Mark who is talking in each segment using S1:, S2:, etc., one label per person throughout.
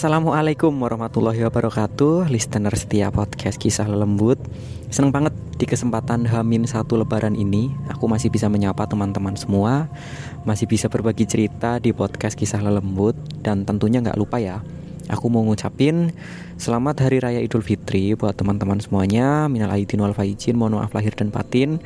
S1: Assalamualaikum warahmatullahi wabarakatuh. Listener setia podcast kisah lembut. Seneng banget di kesempatan Hamin satu lebaran ini Aku masih bisa menyapa teman-teman semua. Masih bisa berbagi cerita di podcast kisah lembut. Dan tentunya gak lupa ya Aku mau ngucapin Selamat Hari Raya Idul Fitri Buat teman-teman semuanya. Minal aidin wal faizin Mohon maaf lahir dan batin.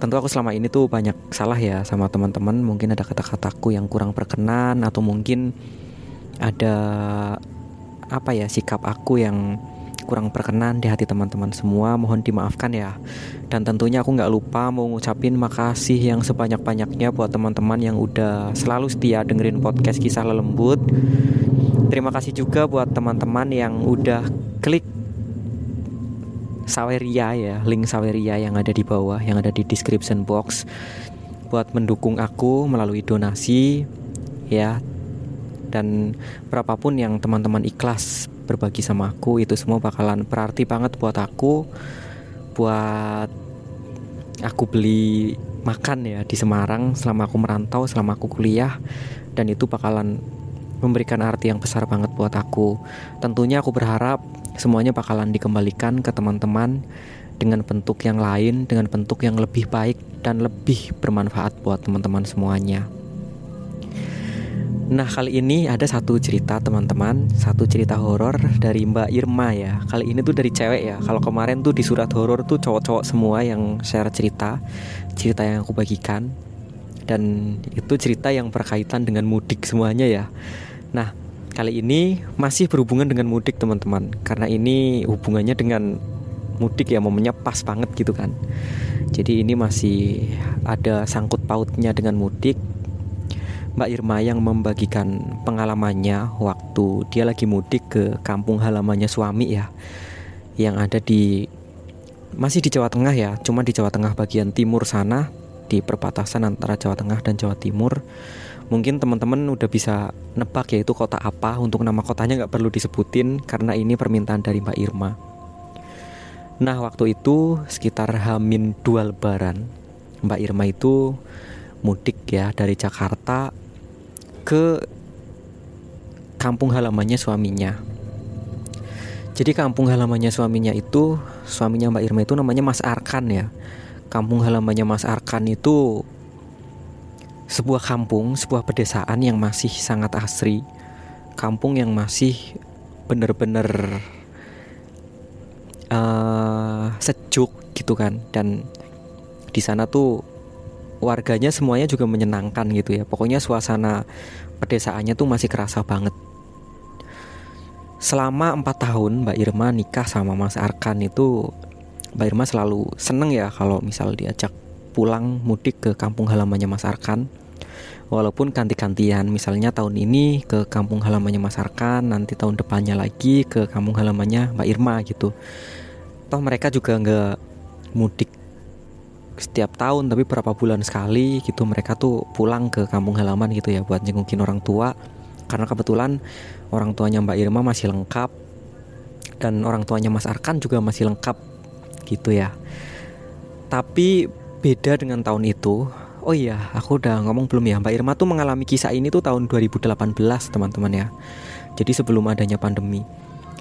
S1: Tentu aku selama ini tuh banyak salah ya sama teman-teman. Mungkin ada kata-kataku yang kurang berkenan Atau mungkin ada apa ya sikap aku yang kurang berkenan di hati teman-teman semua. Mohon dimaafkan ya. Dan tentunya aku nggak lupa mau ngucapin makasih yang sebanyak-banyaknya buat teman-teman yang udah selalu setia dengerin podcast kisah lelembut. Terima kasih juga buat teman-teman yang udah klik Saweria ya link Saweria yang ada di bawah yang ada di description box buat mendukung aku melalui donasi ya dan berapapun yang teman-teman ikhlas berbagi sama aku itu semua bakalan berarti banget buat aku buat aku beli makan ya di Semarang selama aku merantau selama aku kuliah dan itu bakalan memberikan arti yang besar banget buat aku. Tentunya aku berharap semuanya bakalan dikembalikan ke teman-teman dengan bentuk yang lain dengan bentuk yang lebih baik dan lebih bermanfaat buat teman-teman semuanya Nah kali ini ada satu cerita teman-teman. Satu cerita horor dari Mbak Irma ya. Kali ini tuh dari cewek ya. Kalau kemarin tuh di surat horor tuh cowok-cowok semua yang share cerita Cerita yang aku bagikan. Dan itu cerita yang berkaitan dengan mudik semuanya ya. Nah kali ini masih berhubungan dengan mudik teman-teman. Karena ini hubungannya dengan mudik ya momennya pas banget gitu kan. Jadi ini masih ada sangkut pautnya dengan mudik Mbak Irma yang membagikan pengalamannya waktu dia lagi mudik ke kampung halamannya suami ya yang ada di masih di Jawa Tengah ya cuma di Jawa Tengah bagian timur sana di perbatasan antara Jawa Tengah dan Jawa Timur. Mungkin teman-teman udah bisa nebak yaitu kota apa untuk nama kotanya nggak perlu disebutin karena ini permintaan dari Mbak Irma. Nah waktu itu sekitar Hamin dua lebaran Mbak Irma itu mudik ya dari Jakarta ke kampung halamannya suaminya. Jadi kampung halamannya suaminya itu suaminya Mbak Irma itu namanya Mas Arkan ya. Kampung halamannya Mas Arkan itu sebuah kampung, sebuah pedesaan yang masih sangat asri. Kampung yang masih bener-bener uh, sejuk gitu kan dan di sana tuh warganya semuanya juga menyenangkan gitu ya. Pokoknya suasana pedesaannya tuh masih kerasa banget. Selama empat tahun Mbak Irma nikah sama Mas Arkan itu Mbak Irma selalu seneng ya kalau misal diajak pulang mudik ke kampung halamannya Mas Arkan. Walaupun ganti-gantian misalnya tahun ini ke kampung halamannya Mas Arkan nanti tahun depannya lagi ke kampung halamannya Mbak Irma gitu. Toh mereka juga nggak mudik setiap tahun tapi berapa bulan sekali gitu mereka tuh pulang ke kampung halaman gitu ya buat jengukin orang tua. Karena kebetulan orang tuanya Mbak Irma masih lengkap dan orang tuanya Mas Arkan juga masih lengkap gitu ya. Tapi beda dengan tahun itu oh iya aku udah ngomong belum ya Mbak Irma tuh mengalami kisah ini tuh tahun 2018 teman-teman ya. Jadi sebelum adanya pandemi.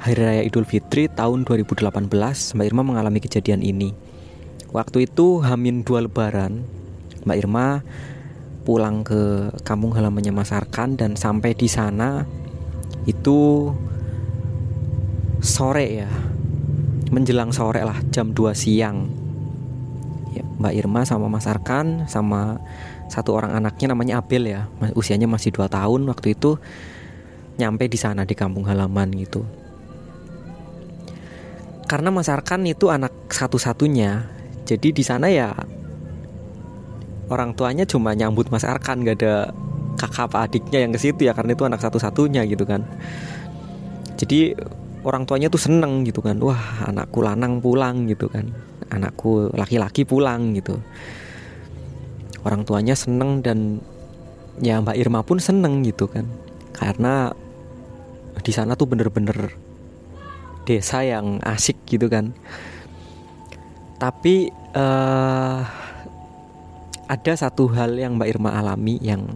S1: Hari Raya Idul Fitri tahun 2018 Mbak Irma mengalami kejadian ini Waktu itu Hamin dua lebaran Mbak Irma pulang ke kampung halamannya Mas Arkan dan sampai di sana itu sore ya menjelang sore lah jam 2 siang. Ya, Mbak Irma sama Mas Arkan sama satu orang anaknya namanya Abel ya usianya masih 2 tahun waktu itu nyampe di sana di kampung halaman gitu. Karena Mas Arkan itu anak satu-satunya jadi di sana ya orang tuanya cuma nyambut Mas Arkan gak ada kakak apa adiknya yang ke situ ya karena itu anak satu-satunya gitu kan. Jadi orang tuanya tuh seneng gitu kan. Wah anakku lanang pulang gitu kan. Anakku laki-laki pulang gitu. Orang tuanya seneng dan ya Mbak Irma pun seneng gitu kan. Karena di sana tuh bener-bener desa yang asik gitu kan tapi uh, ada satu hal yang Mbak Irma alami yang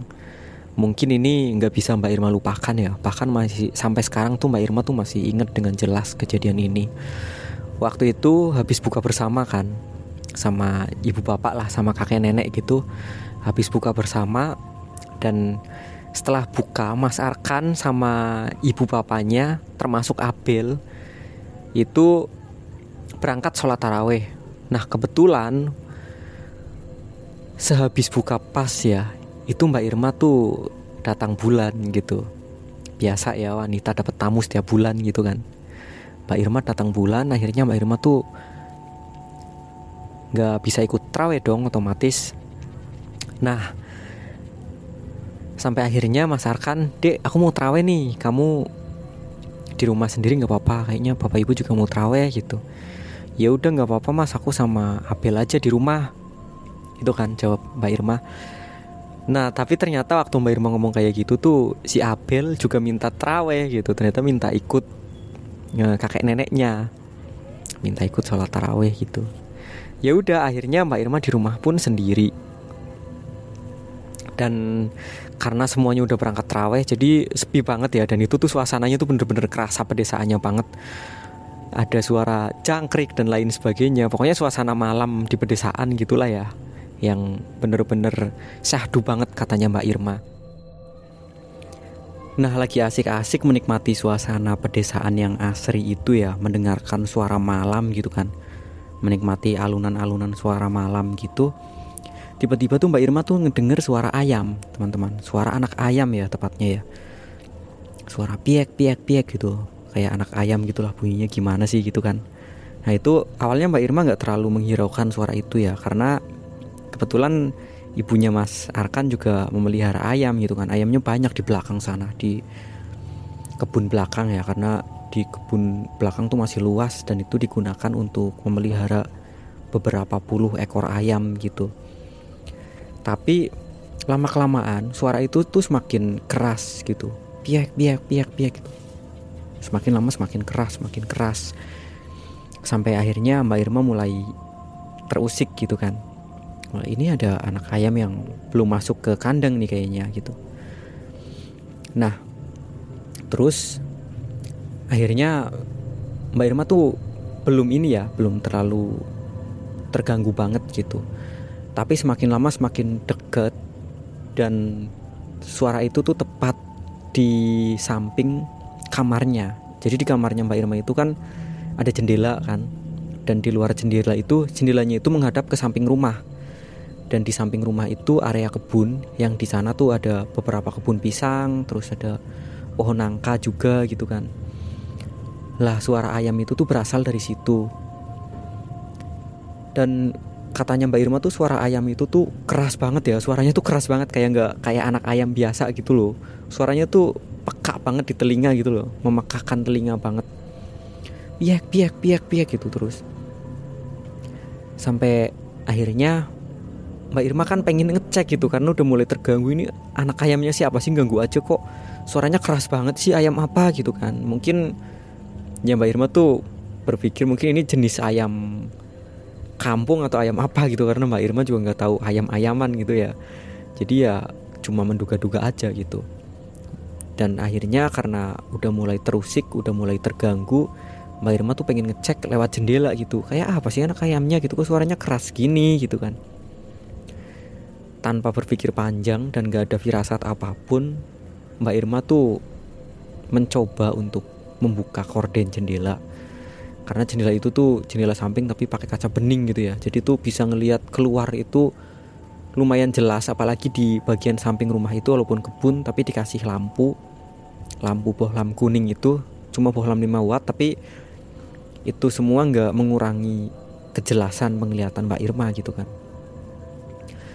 S1: mungkin ini nggak bisa Mbak Irma lupakan ya. Bahkan masih sampai sekarang tuh Mbak Irma tuh masih ingat dengan jelas kejadian ini. Waktu itu habis buka bersama kan sama ibu bapak lah sama kakek nenek gitu. Habis buka bersama dan setelah buka Mas Arkan sama ibu bapaknya termasuk Abel itu berangkat sholat taraweh nah kebetulan sehabis buka pas ya itu Mbak Irma tuh datang bulan gitu. Biasa ya wanita dapat tamu setiap bulan gitu kan. Mbak Irma datang bulan akhirnya Mbak Irma tuh nggak bisa ikut trawe dong otomatis. Nah sampai akhirnya Mas Arkan dek aku mau trawe nih. Kamu di rumah sendiri nggak apa-apa. Kayaknya bapak ibu juga mau trawe gitu ya udah nggak apa-apa mas. Aku sama Abel aja di rumah. Itu kan jawab Mbak Irma. Nah tapi ternyata waktu Mbak Irma ngomong kayak gitu tuh si Abel juga minta traweh gitu. Ternyata minta ikut ya, kakek neneknya. Minta ikut sholat taraweh gitu. Ya udah akhirnya Mbak Irma di rumah pun sendiri. Dan karena semuanya udah berangkat taraweh jadi sepi banget ya. Dan itu tuh suasananya tuh bener-bener kerasa pedesaannya banget ada suara jangkrik dan lain sebagainya. Pokoknya suasana malam di pedesaan gitulah ya yang bener-bener syahdu banget katanya Mbak Irma. Nah lagi asik-asik menikmati suasana pedesaan yang asri itu ya Mendengarkan suara malam gitu kan. Menikmati alunan-alunan suara malam gitu. Tiba-tiba tuh Mbak Irma tuh ngedenger suara ayam teman-teman. Suara anak ayam ya tepatnya ya. Suara piek piek piek gitu Kayak anak ayam gitulah bunyinya gimana sih gitu kan. Nah itu awalnya Mbak Irma nggak terlalu menghiraukan suara itu ya Karena kebetulan ibunya Mas Arkan juga memelihara ayam gitu kan. Ayamnya banyak di belakang sana di kebun belakang ya karena di kebun belakang tuh masih luas dan itu digunakan untuk memelihara beberapa puluh ekor ayam gitu. Tapi lama kelamaan suara itu tuh semakin keras gitu. Piak piak piak piak gitu semakin lama semakin keras semakin keras. Sampai akhirnya Mbak Irma mulai terusik gitu kan. Ini ada anak ayam yang belum masuk ke kandang nih kayaknya gitu. Nah terus akhirnya Mbak Irma tuh belum ini ya belum terlalu terganggu banget gitu. Tapi semakin lama semakin deket dan suara itu tuh tepat di samping kamarnya. Jadi di kamarnya Mbak Irma itu kan ada jendela kan. Dan di luar jendela itu jendelanya itu menghadap ke samping rumah. Dan di samping rumah itu area kebun. Yang di sana tuh ada beberapa kebun pisang terus ada pohon nangka juga gitu kan. Lah suara ayam itu tuh berasal dari situ. Dan katanya Mbak Irma tuh suara ayam itu tuh keras banget ya. Suaranya tuh keras banget kayak nggak kayak anak ayam biasa gitu loh. Suaranya tuh banget di telinga gitu loh memekakan telinga banget. Piak piak piak piak gitu terus. Sampai akhirnya Mbak Irma kan pengen ngecek gitu karena udah mulai terganggu ini anak ayamnya siapa sih? Ganggu aja kok. Suaranya keras banget sih ayam apa? gitu kan. Mungkin ya Mbak Irma tuh berpikir mungkin ini jenis ayam kampung atau ayam apa gitu karena Mbak Irma juga nggak tahu ayam-ayaman gitu ya. Jadi ya cuma menduga-duga aja gitu dan akhirnya karena udah mulai terusik udah mulai terganggu Mbak Irma tuh pengen ngecek lewat jendela gitu. Kayak apa sih anak ayamnya? gitu. Kok suaranya keras gini gitu kan. Tanpa berpikir panjang dan gak ada firasat apa pun Mbak Irma tuh mencoba untuk membuka korden jendela. Karena jendela itu tuh jendela samping tapi pakai kaca bening gitu ya. Jadi tuh bisa ngelihat keluar itu lumayan jelas apalagi di bagian samping rumah itu walaupun kebun tapi dikasih lampu. Lampu bohlam kuning itu cuma bohlam 5 watt tapi itu semua nggak mengurangi kejelasan penglihatan Mbak Irma gitu kan.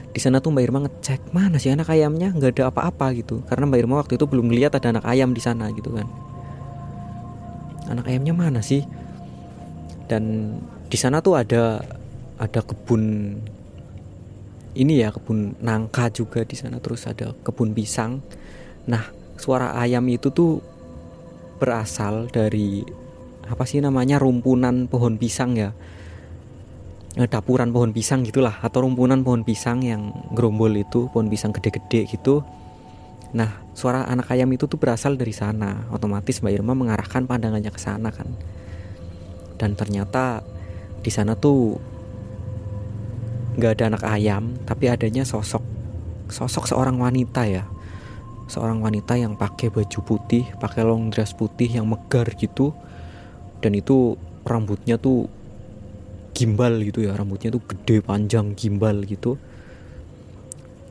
S1: Di sana tuh Mbak Irma ngecek mana sih anak ayamnya? Nggak ada apa-apa gitu. Karena Mbak Irma waktu itu belum lihat ada anak ayam di sana gitu kan. Anak ayamnya mana sih? Dan di sana tuh ada ada kebun ini ya kebun nangka juga di sana. Terus ada kebun pisang. Nah suara ayam itu tuh berasal dari apa sih namanya rumpunan pohon pisang ya. Eh, dapuran pohon pisang gitulah atau rumpunan pohon pisang yang gerombol itu pohon pisang gede-gede gitu. Nah suara anak ayam itu tuh berasal dari sana. Otomatis Mbak Irma mengarahkan pandangannya ke sana kan. Dan ternyata di sana tuh nggak ada anak ayam tapi adanya sosok sosok seorang wanita ya. Seorang wanita yang pakai baju putih pakai long dress putih yang megar gitu. Dan itu rambutnya tuh gimbal gitu ya rambutnya tuh gede panjang gimbal gitu.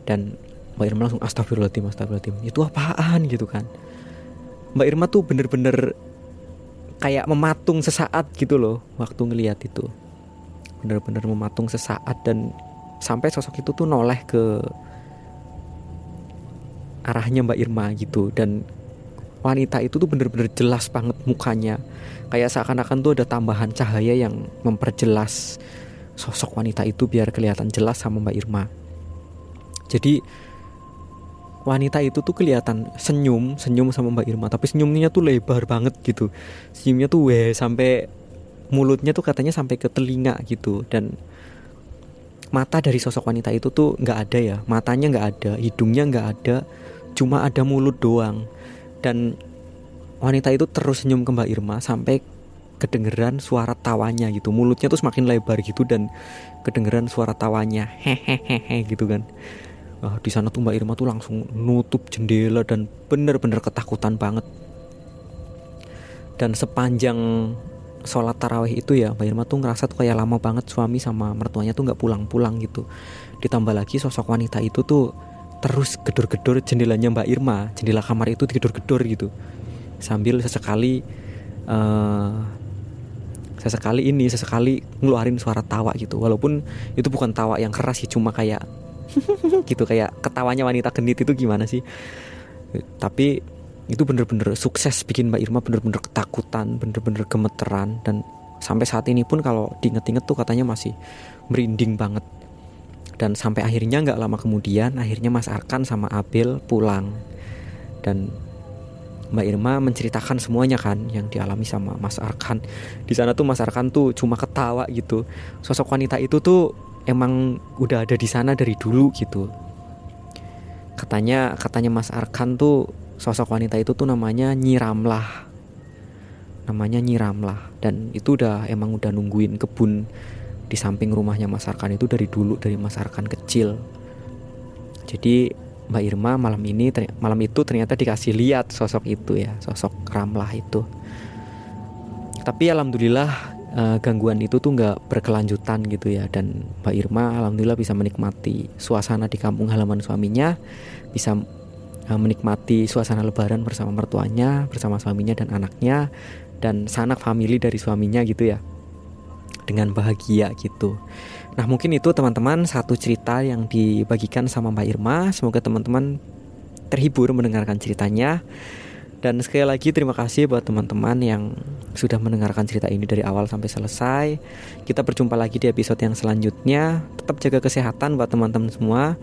S1: Dan Mbak Irma langsung astagfirullahaladzim astagfirullahaladzim. Itu apaan gitu kan? Mbak Irma tuh bener-bener kayak mematung sesaat gitu loh waktu ngeliat itu bener-bener mematung sesaat dan sampai sosok itu tuh noleh ke arahnya Mbak Irma gitu dan wanita itu tuh bener-bener jelas banget mukanya kayak seakan-akan tuh ada tambahan cahaya yang memperjelas sosok wanita itu biar kelihatan jelas sama Mbak Irma. Jadi wanita itu tuh kelihatan senyum, senyum sama Mbak Irma, tapi senyumnya tuh lebar banget gitu. Senyumnya tuh weh sampai mulutnya tuh katanya sampai ke telinga gitu dan mata dari sosok wanita itu tuh nggak ada ya, matanya nggak ada, hidungnya nggak ada, cuma ada mulut doang. Dan wanita itu terus senyum ke Mbak Irma sampai kedengeran suara tawanya gitu mulutnya tuh semakin lebar gitu dan kedengeran suara tawanya hehehe gitu kan Nah, di sana tuh Mbak Irma tuh langsung nutup jendela dan bener-bener ketakutan banget. Dan sepanjang sholat tarawih itu ya Mbak Irma tuh ngerasa tuh kayak lama banget suami sama mertuanya tuh nggak pulang-pulang gitu. Ditambah lagi sosok wanita itu tuh terus gedor-gedor jendelanya Mbak Irma, jendela kamar itu digedor-gedor gitu. Sambil sesekali uh, sesekali ini sesekali ngeluarin suara tawa gitu. Walaupun itu bukan tawa yang keras sih cuma kayak gitu kayak ketawanya wanita genit itu gimana sih? Tapi itu bener-bener sukses bikin Mbak Irma bener-bener ketakutan bener-bener gemeteran dan sampai saat ini pun kalau diinget-inget tuh katanya masih merinding banget dan sampai akhirnya nggak lama kemudian akhirnya Mas Arkan sama Abel pulang dan Mbak Irma menceritakan semuanya kan yang dialami sama Mas Arkan. Di sana tuh Mas Arkan tuh cuma ketawa gitu. Sosok wanita itu tuh emang udah ada di sana dari dulu gitu. Katanya katanya Mas Arkan tuh sosok wanita itu tuh namanya Nyiramlah. Namanya Nyiramlah dan itu udah emang udah nungguin kebun di samping rumahnya Mas Arkan itu dari dulu dari Mas Arkan kecil. Jadi Mbak Irma malam ini malam itu ternyata dikasih lihat sosok itu ya sosok Ramlah itu tapi alhamdulillah uh, gangguan itu tuh nggak berkelanjutan gitu ya dan Mbak Irma alhamdulillah bisa menikmati suasana di kampung halaman suaminya bisa menikmati suasana lebaran bersama mertuanya bersama suaminya dan anaknya dan sanak famili dari suaminya gitu ya. Dengan bahagia gitu. Nah mungkin itu teman-teman satu cerita yang dibagikan sama Mbak Irma. Semoga teman-teman terhibur mendengarkan ceritanya Dan sekali lagi terima kasih buat teman-teman yang sudah mendengarkan cerita ini dari awal sampai selesai. Kita berjumpa lagi di episode yang selanjutnya. Tetap jaga kesehatan buat teman-teman semua.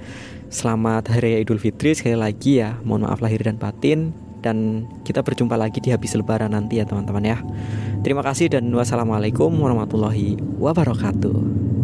S1: Selamat Hari Raya Idul Fitri sekali lagi ya. Mohon maaf lahir dan batin. Dan kita berjumpa lagi di habis lebaran nanti ya teman-teman ya. Terima kasih dan wassalamualaikum warahmatullahi wabarakatuh